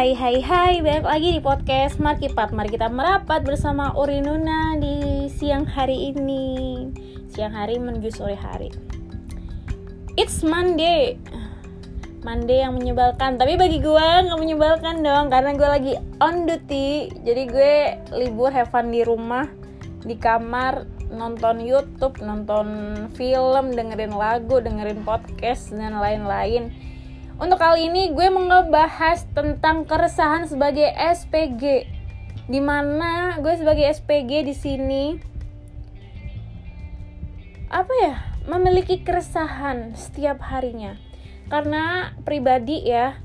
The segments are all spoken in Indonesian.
hai hai hai Balik lagi di podcast Markipat Mari kita merapat bersama Urinuna di siang hari ini. Siang hari menuju sore hari. It's Monday. Monday yang menyebalkan. Tapi bagi gue gak menyebalkan dong Karena gue lagi on duty. Jadi gue libur have fun di rumah Di kamar Nonton Youtube Nonton film Dengerin lagu Dengerin podcast Dan lain-lain untuk kali ini gue mau ngebahas tentang keresahan sebagai SPG. Di mana gue sebagai SPG di sini apa ya memiliki keresahan setiap harinya. Karena pribadi ya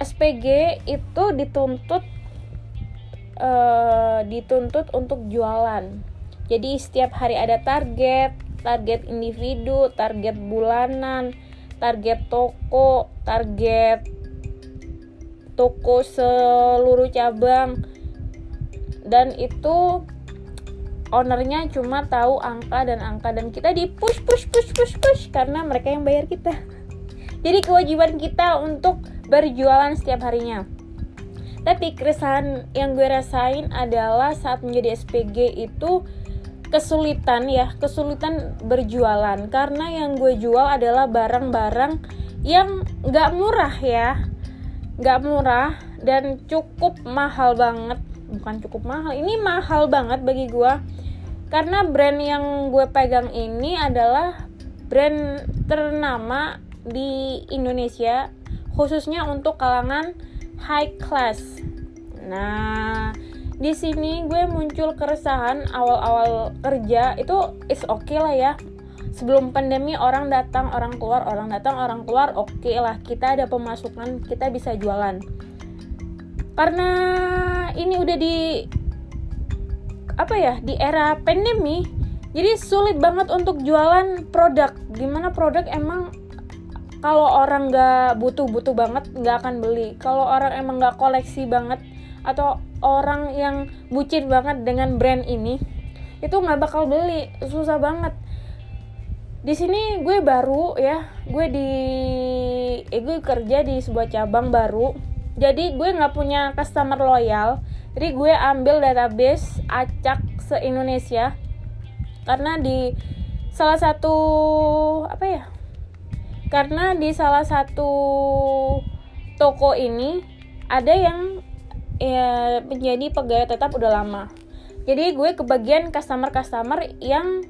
SPG itu dituntut uh, dituntut untuk jualan. Jadi setiap hari ada target, target individu, target bulanan, target toko, target toko seluruh cabang. Dan itu ownernya cuma tahu angka dan angka. Dan kita di push push push push push karena mereka yang bayar kita. Jadi kewajiban kita untuk berjualan setiap harinya. Tapi keresahan yang gue rasain adalah saat menjadi SPG itu kesulitan ya kesulitan berjualan. Karena yang gue jual adalah barang-barang yang nggak murah ya. Nggak murah dan cukup mahal banget. Bukan cukup mahal ini mahal banget bagi gue karena brand yang gue pegang ini adalah brand ternama di Indonesia khususnya untuk kalangan high class. Nah di sini gue muncul keresahan awal-awal kerja itu is oke okay lah ya. Sebelum pandemi orang datang orang keluar orang datang orang keluar oke okay lah. Kita ada pemasukan kita bisa jualan. Karena ini udah di apa ya di era pandemi jadi sulit banget untuk jualan produk. Gimana produk emang kalau orang nggak butuh butuh banget nggak akan beli. Kalau orang emang nggak koleksi banget atau orang yang bucin banget dengan brand ini itu nggak bakal beli. Susah banget. Di sini gue baru ya gue di eh, gue kerja di sebuah cabang baru. Jadi gue nggak punya customer loyal. Jadi gue ambil database acak se Indonesia karena di salah satu apa ya karena di salah satu toko ini ada yang ya menjadi pegawai tetap udah lama jadi gue kebagian customer-customer yang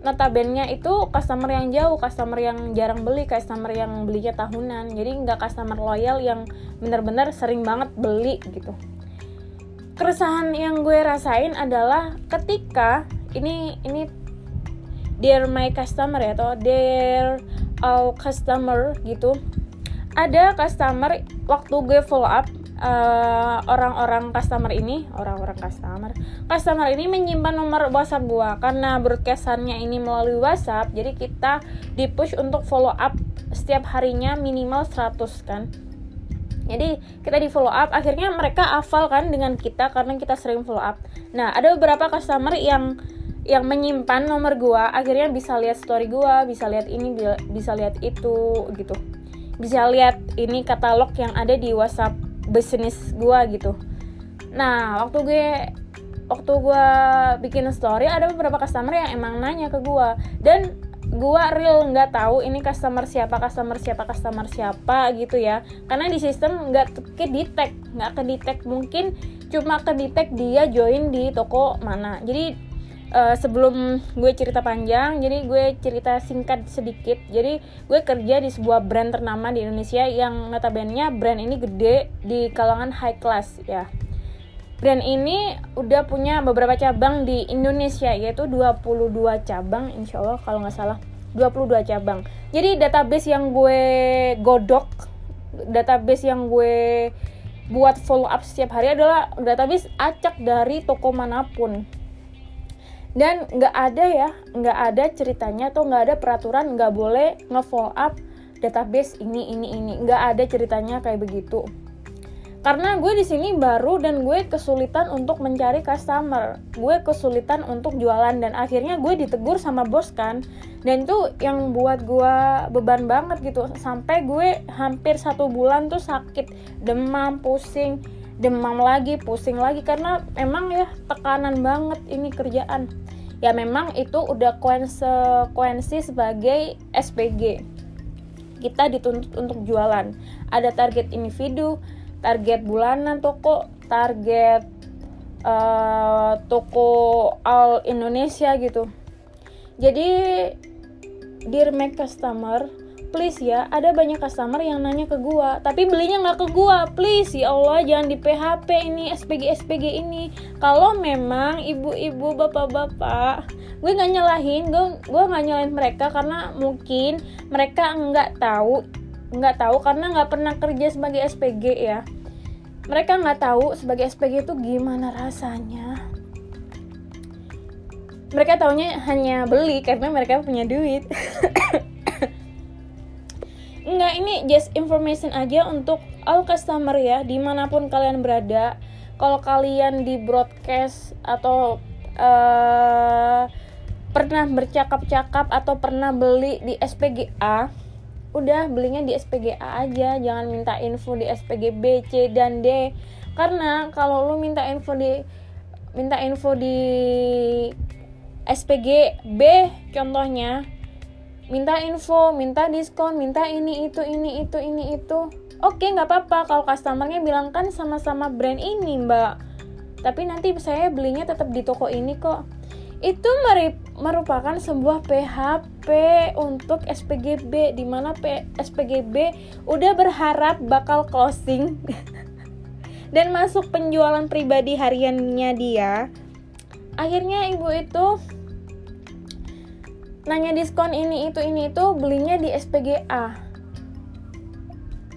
notabene itu customer yang jauh, customer yang jarang beli, customer yang belinya tahunan. Jadi nggak customer loyal yang bener-bener sering banget beli gitu. Keresahan yang gue rasain adalah ketika ini ini dear my customer ya atau dear all customer gitu. Ada customer waktu gue follow up eh, orang-orang customer ini orang-orang customer customer ini menyimpan nomor WhatsApp gua. Karena broadcastannya ini melalui WhatsApp jadi kita di push untuk follow up setiap harinya minimal 100 kan. Jadi kita di follow up akhirnya mereka hafal kan dengan kita karena kita sering follow up. Nah ada beberapa customer yang yang menyimpan nomor gua akhirnya bisa lihat story gua bisa lihat ini bisa lihat itu gitu. Bisa lihat ini katalog yang ada di WhatsApp bisnis gue gitu. Nah waktu gue waktu gue bikin story ada beberapa customer yang emang nanya ke gue dan gue real nggak tahu ini customer siapa customer siapa customer siapa gitu ya. Karena di sistem nggak ke detect nggak ke detect mungkin cuma ke detect dia join di toko mana. Jadi uh, sebelum gue cerita panjang jadi gue cerita singkat sedikit. Jadi gue kerja di sebuah brand ternama di Indonesia yang notabene brand ini gede di kalangan high class ya. Brand ini udah punya beberapa cabang di Indonesia yaitu 22 cabang insya Allah kalau nggak salah. 22 cabang. Jadi database yang gue godok database yang gue buat follow up setiap hari adalah database acak dari toko mana pun dan nggak ada ya nggak ada ceritanya atau nggak ada peraturan nggak boleh nge-follow up database ini ini ini. Nggak ada ceritanya kayak begitu. Karena gue di sini baru dan gue kesulitan untuk mencari customer. Gue kesulitan untuk jualan dan akhirnya gue ditegur sama bos kan. Dan itu yang buat gue beban banget gitu. Sampai gue hampir satu bulan tuh sakit. Demam pusing. Demam lagi pusing lagi. Karena emang ya tekanan banget ini kerjaan ya memang itu udah konsekuensi sebagai SPG kita dituntut untuk jualan. Ada target individu target bulanan toko target uh, toko all Indonesia gitu. Jadi dear my customer please ya ada banyak customer yang nanya ke gua tapi belinya nggak ke gua. Please ya Allah jangan di PHP ini SPG SPG ini. Kalau memang ibu-ibu bapak-bapak gue nggak nyalahin gue gue nggak nyalahin mereka karena mungkin mereka nggak tahu nggak tahu karena nggak pernah kerja sebagai SPG ya. Mereka nggak tahu sebagai SPG itu gimana rasanya. Mereka taunya hanya beli karena mereka punya duit Enggak, ini just information aja untuk all customer ya, di mana pun kalian berada. Kalau kalian di broadcast atau uh, pernah bercakap-cakap atau pernah beli di SPGA, udah belinya di SPGA aja jangan minta info di SPG B C dan D karena kalau lu minta info di minta info di SPG B contohnya minta info minta diskon minta ini itu ini itu ini itu. Oke nggak apa-apa. Kalau customernya bilang kan sama-sama brand ini mbak. Tapi nanti saya belinya tetap di toko ini kok. Itu merupakan sebuah PHP untuk SPGB di mana SPGB udah berharap bakal closing. Dan masuk penjualan pribadi hariannya dia. Akhirnya ibu itu nanya diskon ini itu ini itu belinya di SPGA.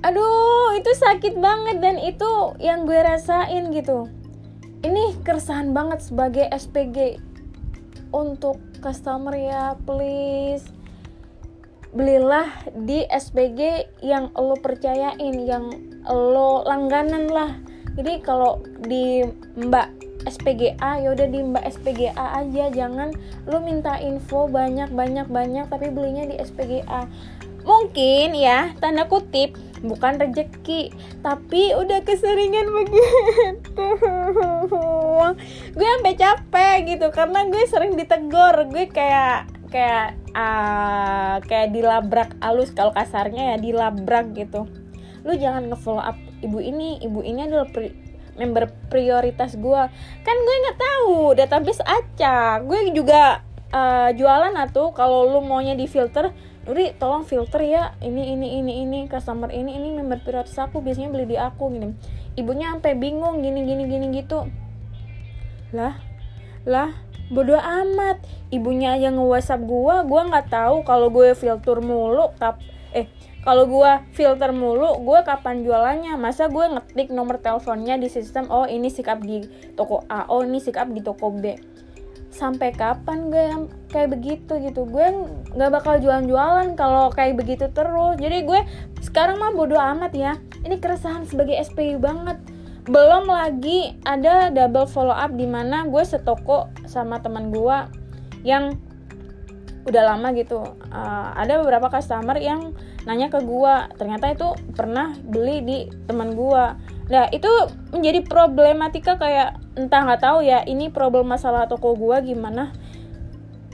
Aduh, itu sakit banget dan itu yang gue rasain gitu. Ini keresahan banget sebagai SPG untuk customer ya please belilah di SPG yang lo percayain yang lo langganan lah jadi kalau di mbak SPGA yaudah di mbak SPGA aja jangan lo minta info banyak banyak banyak tapi belinya di SPGA mungkin ya tanda kutip bukan rejeki tapi udah keseringan begitu. Gue sampai capek gitu karena gue sering ditegur. Gue kayak kayak uh, kayak dilabrak alus kalau kasarnya ya dilabrak gitu. Lu jangan ngefollow up ibu ini ibu ini adalah member prioritas gue kan gue nggak tahu database acak gue juga uh, jualan atau kalau lu maunya di filter Nuri tolong filter ya. Ini ini ini ini customer ini ini member prioritas aku biasanya beli di aku gini. Ibunya sampai bingung gini gini gini gitu. Lah lah bodoh amat. Ibunya aja nge WhatsApp gua gua nggak tahu kalau gue filter mulu tap eh kalau gua filter mulu gue kapan jualannya? Masa gue ngetik nomor teleponnya di sistem oh ini sikap di toko A oh ini sikap di toko B. Sampai kapan gue kayak begitu gitu? Gue nggak bakal jualan-jualan kalau kayak begitu terus. Jadi gue sekarang mah bodo amat ya. Ini keresahan sebagai SPU banget. Belum lagi ada double follow up di mana gue setoko sama teman gue yang udah lama gitu. Uh, ada beberapa customer yang nanya ke gue ternyata itu pernah beli di teman gue nah itu menjadi problematika kayak entah nggak tahu ya ini problem masalah toko gua gimana.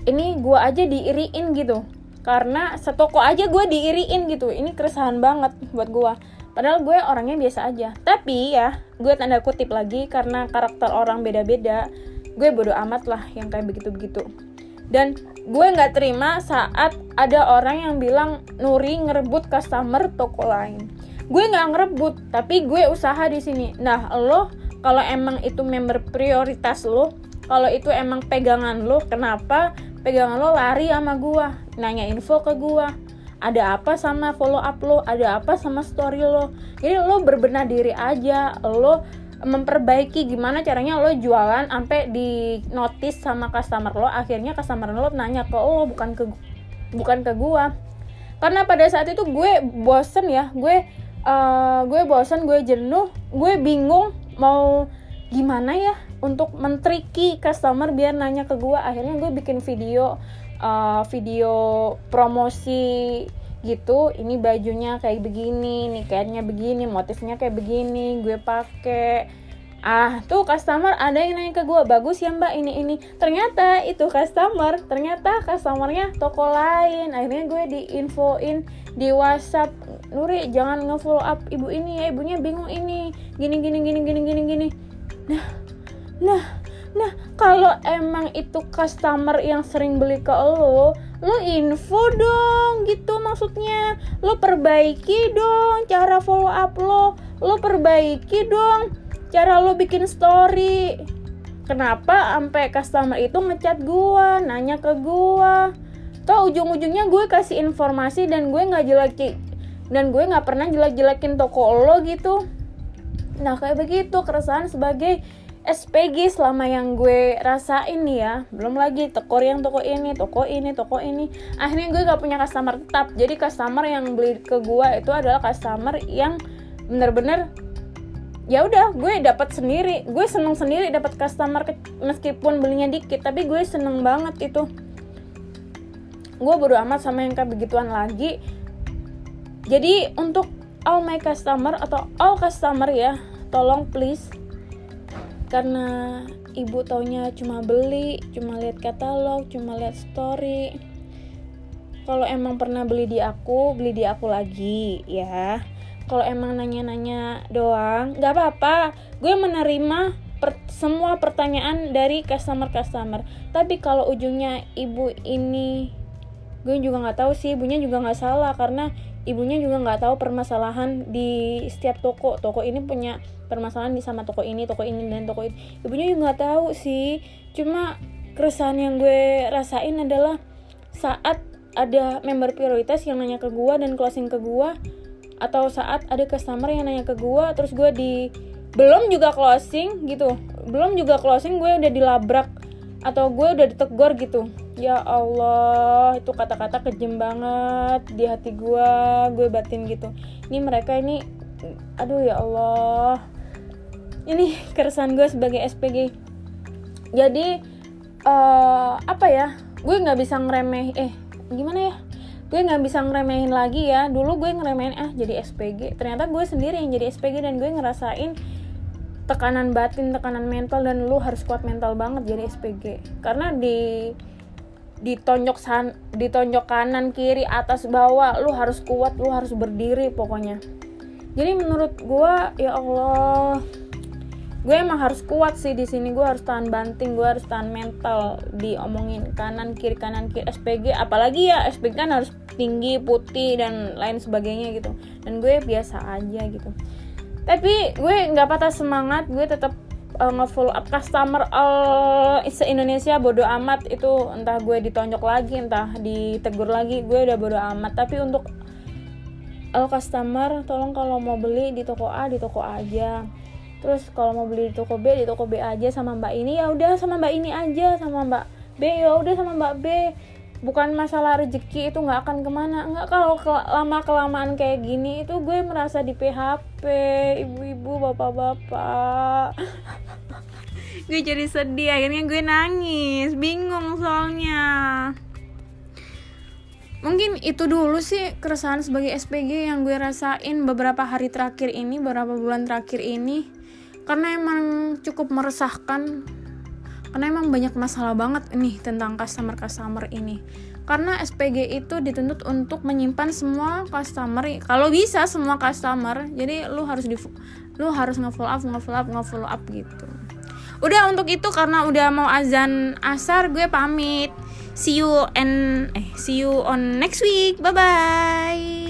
Ini gua aja diiriin gitu. Karena setoko aja gua diiriin gitu. Ini keresahan banget buat gua. Padahal gue orangnya biasa aja. Tapi ya gue tanda kutip lagi karena karakter orang beda-beda gue bodo amat lah yang kayak begitu-begitu dan gue nggak terima saat ada orang yang bilang Nuri ngerebut customer toko lain. Gue nggak ngerebut tapi gue usaha di sini. Nah lo kalau emang itu member prioritas lo kalau itu emang pegangan lo kenapa pegangan lo lari sama gua? Nanya info ke gua. Ada apa sama follow up lo? Ada apa sama story lo? Jadi lo berbenah diri aja. Lo memperbaiki gimana caranya lo jualan sampai di notice sama customer lo akhirnya customer lo nanya ke lo bukan ke bukan ke gua. Karena pada saat itu gue bosen ya gue uh, gue bosan gue jenuh gue bingung mau gimana ya untuk mentriki customer biar nanya ke gue akhirnya gue bikin video uh, video promosi gitu ini bajunya kayak begini nih kayaknya begini motifnya kayak begini gue pakai ah tuh customer ada yang nanya ke gue bagus ya mbak ini ini. Ternyata itu customer ternyata customernya toko lain. Akhirnya gue diinfoin di WhatsApp Nuri jangan nge-follow up ibu ini ya ibunya bingung ini gini gini gini gini gini gini. Nah nah nah kalau emang itu customer yang sering beli ke lo lo info dong gitu maksudnya. Lo perbaiki dong cara follow up lo. Lo perbaiki dong cara lo bikin story. Kenapa sampai customer itu ngechat gua nanya ke gua? Toh ujung-ujungnya gue kasih informasi dan gue nggak jelekin dan gue nggak pernah jelek-jelekin toko lo gitu. Nah kayak begitu keresahan sebagai SPG selama yang gue rasain nih ya. Belum lagi toko yang toko ini toko ini toko ini. Akhirnya gue gak punya customer tetap. Jadi customer yang beli ke gue itu adalah customer yang bener-bener ya udah gue dapat sendiri. Gue seneng sendiri dapat customer meskipun belinya dikit tapi gue seneng banget itu. Gue bodo amat sama yang kayak begituan lagi. Jadi untuk all my customer atau all customer ya tolong please karena ibu taunya cuma beli cuma lihat katalog cuma lihat story. Kalau emang pernah beli di aku beli di aku lagi ya. Kalau emang nanya-nanya doang nggak apa-apa. Gue menerima per semua pertanyaan dari customer-customer. Tapi kalau ujungnya ibu ini gue juga nggak tahu sih ibunya juga nggak salah. Karena ibunya juga nggak tahu permasalahan di setiap toko. Toko ini punya permasalahan di sama toko ini toko ini dan toko ini ibunya juga nggak tahu sih. Cuma keresahan yang gue rasain adalah saat ada member prioritas yang nanya ke gue dan closing ke gue atau saat ada customer yang nanya ke gue terus gue di belum juga closing gitu. Belum juga closing gue udah dilabrak atau gue udah ditegur gitu ya Allah itu kata-kata kejem banget di hati gue gue batin gitu. Ini mereka ini aduh ya Allah. Ini keresahan gue sebagai SPG jadi uh, apa ya? Gue nggak bisa ngeremeh eh gimana ya? Gue nggak bisa ngeremehin lagi ya. Dulu gue ngeremehin ah jadi SPG ternyata gue sendiri yang jadi SPG dan gue ngerasain tekanan batin tekanan mental dan lu harus kuat mental banget jadi SPG karena di ditonjok san ditonjok kanan kiri atas bawah. Lu harus kuat lu harus berdiri pokoknya. Jadi menurut gue ya Allah gue emang harus kuat sih di sini. Gue harus tahan banting gue harus tahan mental. Diomongin kanan kiri kanan kiri SPG apalagi ya SPG kan harus tinggi putih dan lain sebagainya gitu. Dan gue biasa aja gitu. Tapi gue nggak patah semangat gue tetap uh, nge-follow up customer all se Indonesia bodo amat. Itu entah gue ditonjok lagi entah ditegur lagi gue udah bodo amat. Tapi untuk all customer tolong kalau mau beli di toko A di toko A aja. Terus kalau mau beli di toko B di toko B aja sama mbak ini. Ya udah sama mbak ini aja sama mbak B. Ya udah sama mbak B. Bukan masalah rezeki itu nggak akan ke mana. Nggak kalau lama kelamaan kayak gini itu gue merasa di PHP ibu-ibu bapak-bapak gue jadi sedih akhirnya gue nangis. Bingung soalnya. Mungkin itu dulu sih keresahan sebagai SPG yang gue rasain beberapa hari terakhir ini beberapa bulan terakhir ini. Karena emang cukup meresahkan. Karena emang banyak masalah banget nih tentang customer customer ini. Karena SPG itu dituntut untuk menyimpan semua customer. Kalau bisa semua customer jadi lu harus di lu harus nge-follow up nge-follow up nge-follow up gitu udah untuk itu karena udah mau azan asar gue pamit. See you and eh see you on next week. Bye bye